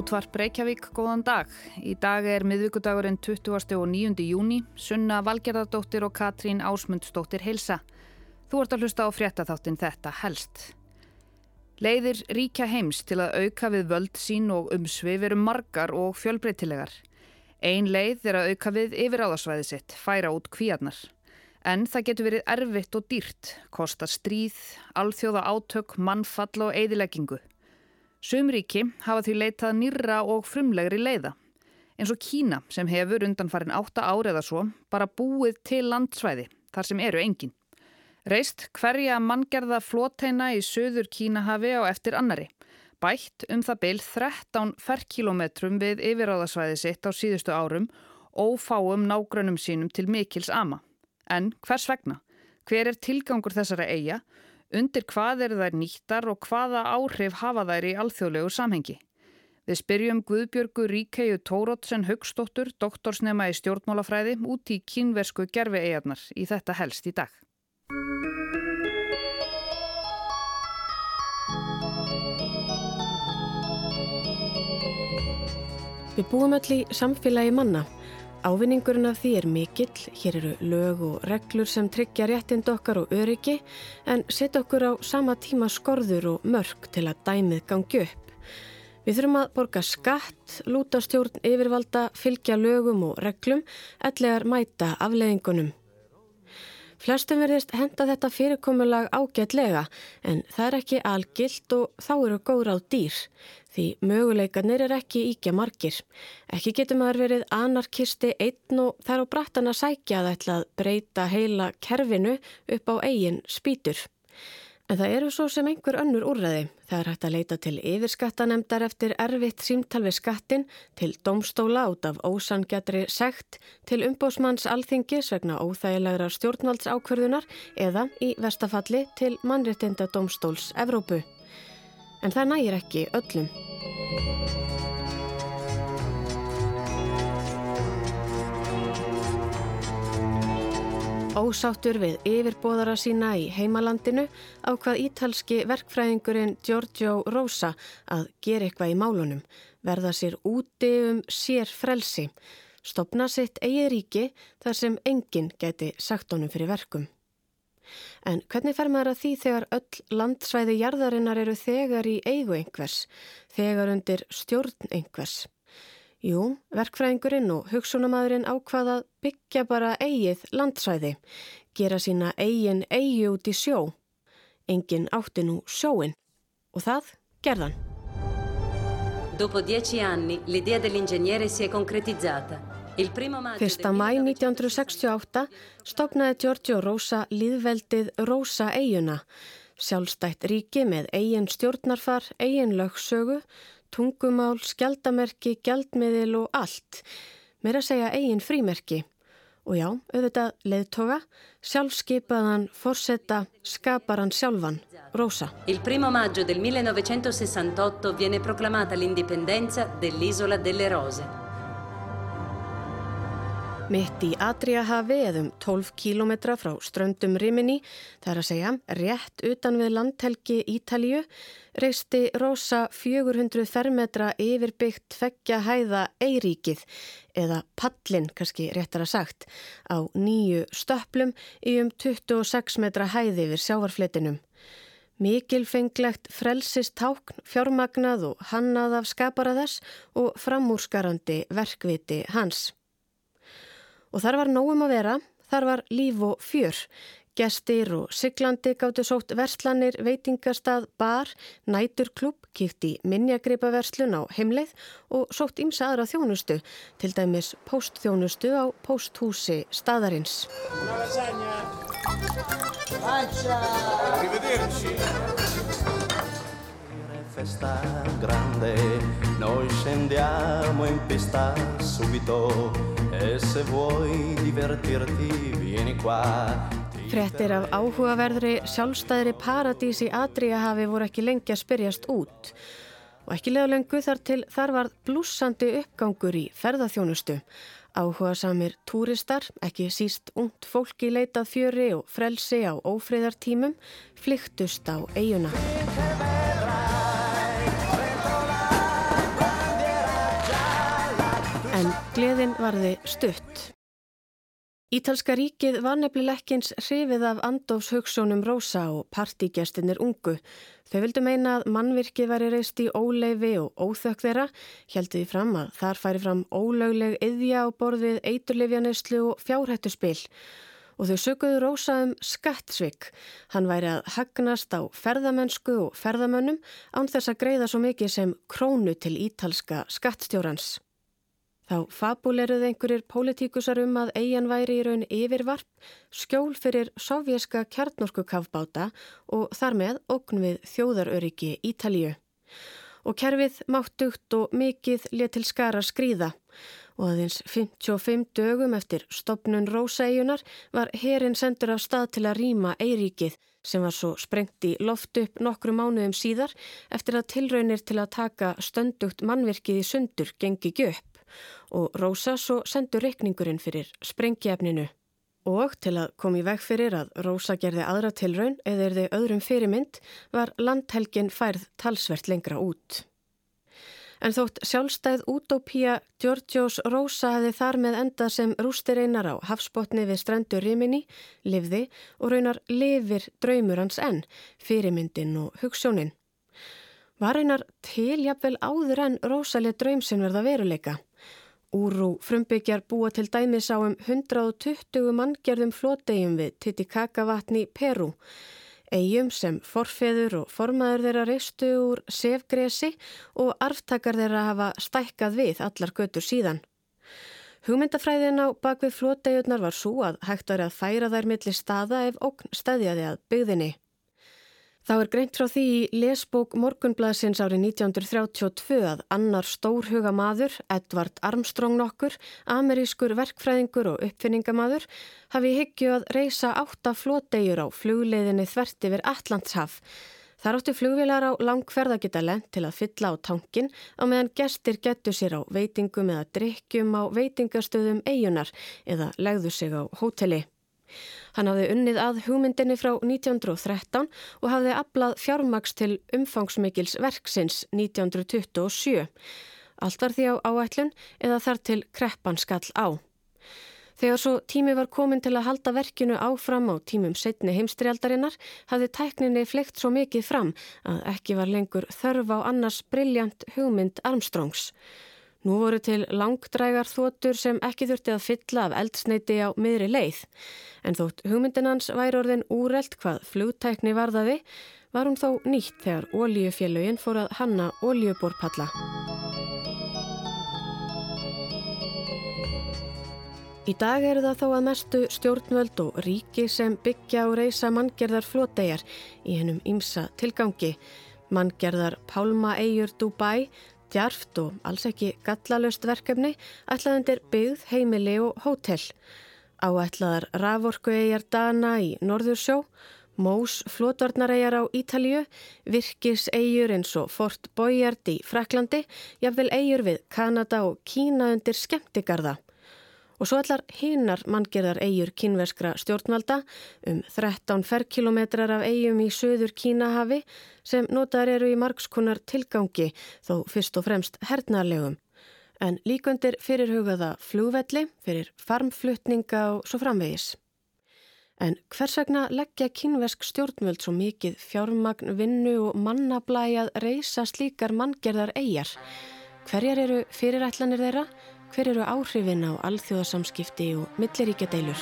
Útvarp Reykjavík, góðan dag. Í dag er miðvíkudagurinn 20. og 9. júni. Sunna Valgerðardóttir og Katrín Ásmundsdóttir heilsa. Þú ert að hlusta á fréttaþáttin þetta helst. Leiðir ríkja heims til að auka við völd sín og umsvið veru margar og fjölbreytilegar. Ein leið er að auka við yfiráðasvæði sitt, færa út kvíarnar. En það getur verið erfitt og dýrt, kosta stríð, alþjóða átök, mannfall og eðileggingu. Sumríki hafa því leitað nýra og frumlegri leiða. Eins og Kína sem hefur undanfarin átta árið eða svo bara búið til landsvæði þar sem eru engin. Reist hverja manngerða flóteina í söður Kínahafi á eftir annari. Bætt um það byl 13 ferrkilometrum við yfiráðasvæði sitt á síðustu árum og fáum nágrunum sínum til mikils ama. En hvers vegna? Hver er tilgangur þessara eiga? Undir hvað eru þær nýttar og hvaða áhrif hafa þær í alþjóðlegu samhengi? Við spyrjum Guðbjörgu Ríkeiu Tórótsen Högstóttur, doktorsnema í stjórnmálafræði, út í kínversku gerfi eigarnar í þetta helst í dag. Við búum öll í samfélagi manna Ávinningurinn af því er mikill, hér eru lög og reglur sem tryggja réttind okkar og öryggi en setja okkur á sama tíma skorður og mörg til að dæmið gangi upp. Við þurfum að borga skatt, lúta stjórn yfirvalda, fylgja lögum og reglum, ellegar mæta afleðingunum. Flestum verðist henda þetta fyrirkomulag ágætlega en það er ekki algilt og þá eru góð ráð dýr því möguleikarnir er ekki íkja margir. Ekki getur maður verið anarkisti einn og það er á brattan að sækja að ætla að breyta heila kerfinu upp á eigin spýtur. En það eru svo sem einhver önnur úrræði. Það er hægt að leita til yfirskattanemdar eftir erfitt símtal við skattin, til domstóla út af ósangjadri sekt, til umbósmanns alþingis vegna óþægilegra stjórnvaldsákverðunar eða í vestafalli til mannréttinda domstóls Evrópu. En það nægir ekki öllum. Ósáttur við yfirbóðara sína í heimalandinu á hvað ítalski verkfræðingurinn Giorgio Rosa að gera eitthvað í málunum, verða sér úti um sér frelsi, stopna sitt eigi ríki þar sem enginn geti sagt honum fyrir verkum. En hvernig fer maður að því þegar öll landsvæði jarðarinnar eru þegar í eigu einhvers, þegar undir stjórn einhvers? Jú, verkfræðingurinn og hugsunamaðurinn ákvaða byggja bara eigið landsvæði, gera sína eigin eigi út í sjó. Engin átti nú sjóin og það gerðan. Dopo dieci anni l'idea dell'ingegnere si è concretizzata. Fyrsta mæ 1968 stopnaði Giorgio Rosa líðveldið Rosa eiguna, sjálfstætt ríki með eigin stjórnarfar, eigin lögsögu, tungumál, skjaldamerki, gjaldmiðil og allt. Meira segja eigin frímerki. Og já, auðvitað leðtoga, sjálfskeipaðan, forsetta, skapar hann sjálfan, Rosa. Il primo maggio del 1968 viene proclamata l'indipendenza dell'isola delle Rose. Mitt í Adriahafi eðum 12 kílometra frá ströndum Rimini, það er að segja rétt utan við landhelgi Ítalju, reisti Rosa 400 fermetra yfirbyggt feggja hæða Eiríkið, eða Pallin kannski réttar að sagt, á nýju stöplum í um 26 metra hæði yfir sjávarfletinum. Mikilfenglegt frelsist tákn, fjármagnað og hannað af skapara þess og framúrskarandi verkviti hans. Og þar var nógum að vera, þar var líf og fjör. Gestir og siglandi gáttu sótt verslanir, veitingastað, bar, næturklub, kýft í minnjagreipaverslun á heimleið og sótt ímsa aðra þjónustu, til dæmis póstþjónustu á pósthúsi staðarins. festa grande noi scendiamo in pista subito e se vuoi divertirti vieni qua. Frettir af áhugaverðri sjálfstæðri paradís í Adriahafi voru ekki lengi að spyrjast út. Og ekki lega lengu þar til þar var blúsandi uppgangur í ferðarþjónustu Áhuga samir túristar, ekki síst ungt fólki leitað fjöri og frelsi á ófriðartímum, flyktust á eiguna. Gleðin varði stutt. Ítalska ríkið var nefnileg ekkins hrifið af Andófs hugssónum Rósa og partígjastinir ungu. Þau vildu meina að mannvirkið væri reist í óleifi og óþökk þeirra, heldur því fram að þar færi fram ólögleg yðja á borðið eiturlifjaneyslu og fjárhættuspil. Og þau sökuðu Rósa um skattsvik. Hann væri að hagnast á ferðamennsku og ferðamönnum án þess að greiða svo mikið sem krónu til ítalska skattstjórans. Þá fabuleruð einhverjir pólitíkusar um að eigin væri í raun yfirvarp, skjól fyrir sovjerska kjarnorku kafbáta og þar með okn við þjóðaröryggi Ítalíu. Og kerfið máttugt og mikið letil skara skrýða og aðeins 55 dögum eftir stopnun Rósaeigunar var herin sendur af stað til að rýma Eiríkið sem var svo sprengt í loft upp nokkru mánuðum síðar eftir að tilraunir til að taka stöndugt mannvirkið í sundur gengi göpp og Rósa svo sendur reikningurinn fyrir sprengjefninu. Og til að komi veg fyrir að Rósa gerði aðra tilraun eða er þið öðrum fyrirmynd var landhelgin færð talsvert lengra út. En þótt sjálfstæð útópía Georgios Rósa hefði þar með endað sem rústir einar á hafsbótni við strendur Rimini, livði og raunar lifir draumur hans enn, fyrirmyndin og hugssjónin. Var einar tiljafvel áður en Rósaleg draum sem verða veruleika? Úrú frumbyggjar búa til dæmis á um 120 manngjörðum flótegjum við Titicaca vatni Peru. Eyjum sem forfeður og formaður þeirra reistu úr sefgresi og arftakar þeirra hafa stækkað við allar götur síðan. Hugmyndafræðin á bakvið flótegjurnar var svo að hægt var að færa þær millir staða ef okn stæðjaði að byggðinni. Þá er greint frá því í lesbók Morgunblæsins árið 1932 að annar stórhuga maður, Edvard Armstrong nokkur, amerískur verkfræðingur og uppfinningamadur, hafi higgju að reysa átta flótegjur á flugleiðinni þvert yfir Allandshaf. Það áttu flugvilar á langferðagitale til að fylla á tankin á meðan gestir getur sér á veitingum eða drikkjum á veitingastöðum eigunar eða legðu sig á hóteli. Hann hafði unnið að hugmyndinni frá 1913 og hafði aflað fjármaks til umfangsmikils verksins 1927. Allt var því á áætlun eða þar til kreppan skall á. Þegar svo tími var komin til að halda verkinu áfram á tímum setni heimstrialdarinnar hafði tækninni fleikt svo mikið fram að ekki var lengur þörf á annars brilljant hugmynd Armstrongs. Nú voru til langdrægar þotur sem ekki þurfti að fylla af eldsneiti á miðri leið. En þótt hugmyndinans væri orðin úrelt hvað flugtækni varðaði, var hún þó nýtt þegar ólíufélögin fór að hanna ólíuborpalla. Í dag eru það þó að mestu stjórnvöld og ríki sem byggja og reysa manngerðar flótegar í hennum ímsa tilgangi. Manngerðar Pálma Eyjur Dubai djarft og alls ekki gallalöst verkefni ætlaðandir byggð, heimili og hótel. Áætlaðar raforkuegjar Dana í Norðursjó, Mós flótvarnaregjar á Ítalju, virkiseigjur eins og Fort Boyard í Fraklandi, jafnvel eigjur við Kanada og Kína undir skemmtigarða. Og svo allar hinnar manngerðar eigjur kínveskra stjórnvalda um 13 ferkilometrar af eigjum í söður Kínahafi sem notaður eru í margskunnar tilgangi þó fyrst og fremst hernarlegum. En líkundir fyrirhugaða flúvelli, fyrir farmflutninga og svo framvegis. En hvers vegna leggja kínvesk stjórnvöld svo mikið fjármagn, vinnu og mannablæjað reysa slíkar manngerðar eigjar? Hverjar eru fyrirætlanir þeirra? Hver eru áhrifin á alþjóðasamskipti og milliríkjadeilur.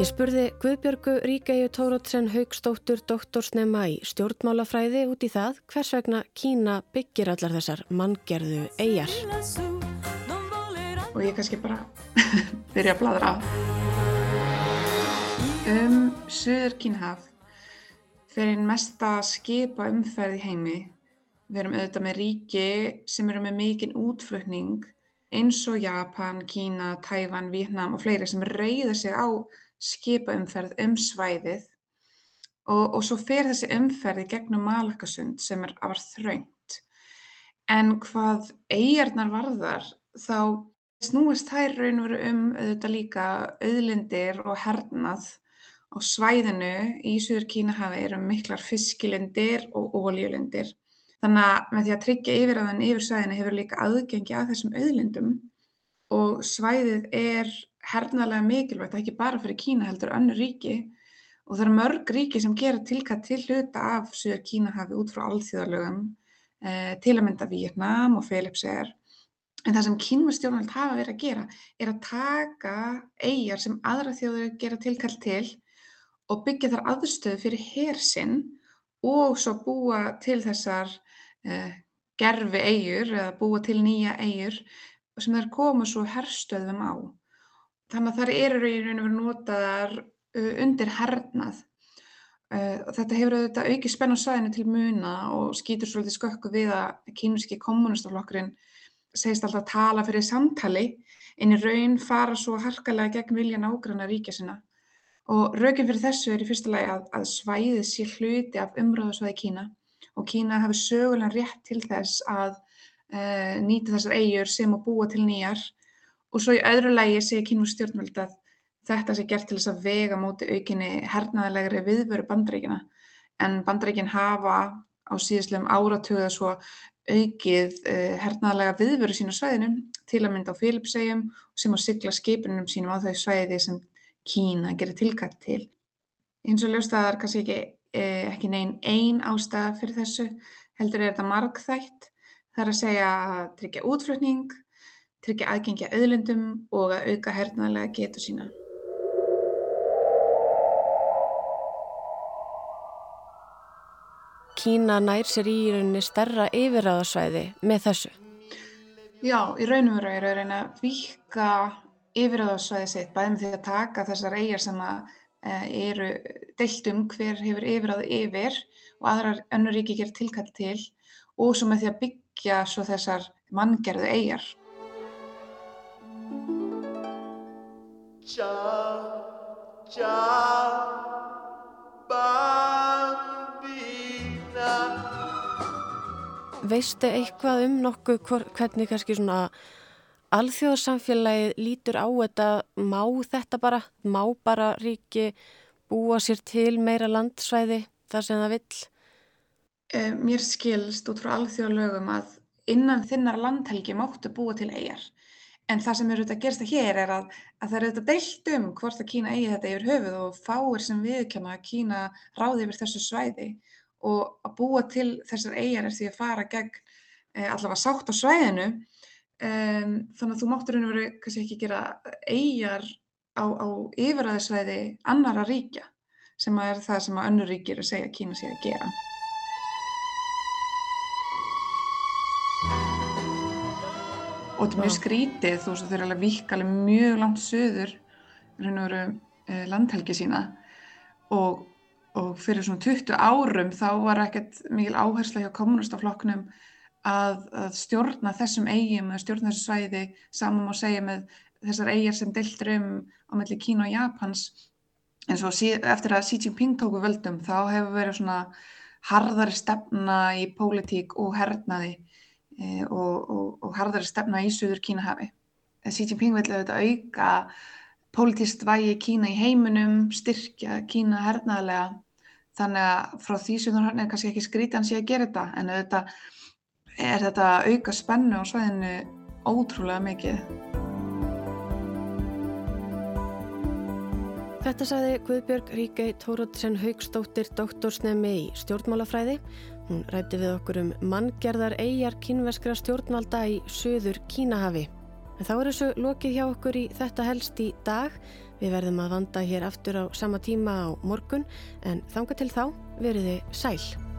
Ég spurði Guðbjörgu Ríkæju Tórótsen Haugstóttur doktorsnema í stjórnmálafræði út í það hvers vegna Kína byggir allar þessar manngerðu eigjar. Og ég kannski bara byrja að bladra á. Um Suður Kínhaf fyrir mesta skipa umferð í heimi Við erum auðvitað með ríki sem eru með mikinn útflutning eins og Japan, Kína, Tæfan, Vietnam og fleiri sem reyða sig á skipaumferð um svæðið. Og, og svo fer þessi umferði gegnum Malakasund sem er afar þraungt. En hvað eigarnar varðar þá snúist þær raun og veru um auðvitað líka auðlindir og hernað. Á svæðinu í Suður Kínahafi eru miklar fiskilindir og ólíulindir Þannig að með því að tryggja yfirraðan yfir svæðinu hefur líka aðgengi að þessum auðlindum og svæðið er hernalega mikilvægt, ekki bara fyrir Kína heldur önnur ríki og það eru mörg ríki sem gera tilkall til hluta af Suður Kínahafi út frá alþjóðalögum, eh, til að mynda Vietnám og Philipseyjar. En það sem kínvastjórnvöld hafa verið að gera er að taka eigjar sem aðra þjóður gera tilkall til og byggja þar aðstöðu fyrir hersinn og svo búa til þessar gerfi eigur eða búa til nýja eigur sem þær koma svo herstöðum á. Þannig að þar eru í raun og veru notaðar uh, undir hernað. Uh, þetta hefur auðvitað aukið spenn á sæðinu til muna og skýtur svolítið skökku við að kínurski kommunistaflokkurinn segist alltaf að tala fyrir samtali en í raun fara svo harkalega gegn vilja nágranna ríkja sinna. Og raukinn fyrir þessu er í fyrsta lagi að, að svæðið sé hluti af umröðasvæði Kína og Kína hafi sögulega rétt til þess að uh, nýta þessar eigur sem að búa til nýjar og svo í öðru lagi segir kínum stjórnvöld að þetta sé gert til þess að vega móti aukinni hernaðalegri viðvöru bandreikina en bandreikin hafa á síðastlegum áratöðu svo aukið uh, hernaðalega viðvöru sín á svæðinum til að mynda á Filipsegjum sem að sykla skipinum sínum á þau svæði sem Kína gerir tilkætt til. Eins og ljóst að það er kannski ekki, eh, ekki negin ein ástæða fyrir þessu, heldur er þetta markþætt. Það er að segja að tryggja útflutning, tryggja aðgengja auðlundum og að auka hernaðlega getu sína. Kína nær sér í rauninni stærra yfirráðasvæði með þessu? Já, í raunum veru er að reyna að vika yfirráðasvæði sitt bæðið með því að taka þessar eigjar sem að, eru deilt um hver hefur yfirráð yfir og aðrar önnur ríki gerir tilkall til og svo með því að byggja svo þessar manngerðu eigjar. Veistu eitthvað um nokkuð hvernig kannski svona alþjóðarsamfélagið lítur á þetta, má þetta bara, má bara ríki búa sér til meira landsvæði þar sem það vill? Eh, mér skilst út frá alþjóðalögum að innan þinnar landhelgi máttu búa til eigjar. En það sem eru þetta að gersta hér er að, að það eru þetta deilt um hvort að Kína eigi þetta yfir höfuð og fáir sem viðkjanna að Kína ráði yfir þessu svæði og að búa til þessar eigjar er því að fara gegn e, allavega sátt á svæðinu um, þannig að þú máttur einhvern veginn kannski ekki gera eigjar á, á yfiræðisvæði annara ríkja sem að er það sem að önnur ríkir að segja að Kína sé að gera. Og þetta er mjög skrítið, þú veist, þau eru alveg vikkalið mjög langt söður, raun og veru eh, landhelgi sína og og fyrir svona 20 árum þá var ekkert mikil áhersla hjá kommunistaflokknum að, að stjórna þessum eigum eða stjórna þessu svæði saman og segja með þessar eigir sem deiltur um á melli Kína og Japans en svo eftir að Xi Jinping tóku völdum þá hefur verið svona harðari stefna í pólitík og hernaði e, og, og, og harðari stefna í Suður Kínahafi. Xi Jinping vil auðvitað auka Pólitist vægi Kína í heiminum, styrkja Kína hernaðlega, þannig að frá því sem þú er kannski ekki skrítið hans ég að gera þetta, en auðvitað er þetta auka spennu á svæðinu ótrúlega mikið. Þetta saði Guðbjörg Ríkei Tórótsen Haugstóttir doktorsnemi í stjórnmálafræði. Hún rætti við okkur um manngerðar eigjar kínveskra stjórnvalda í söður Kínahafi. En þá er þessu lokið hjá okkur í þetta helst í dag. Við verðum að vanda hér aftur á sama tíma á morgun en þanga til þá veriði sæl.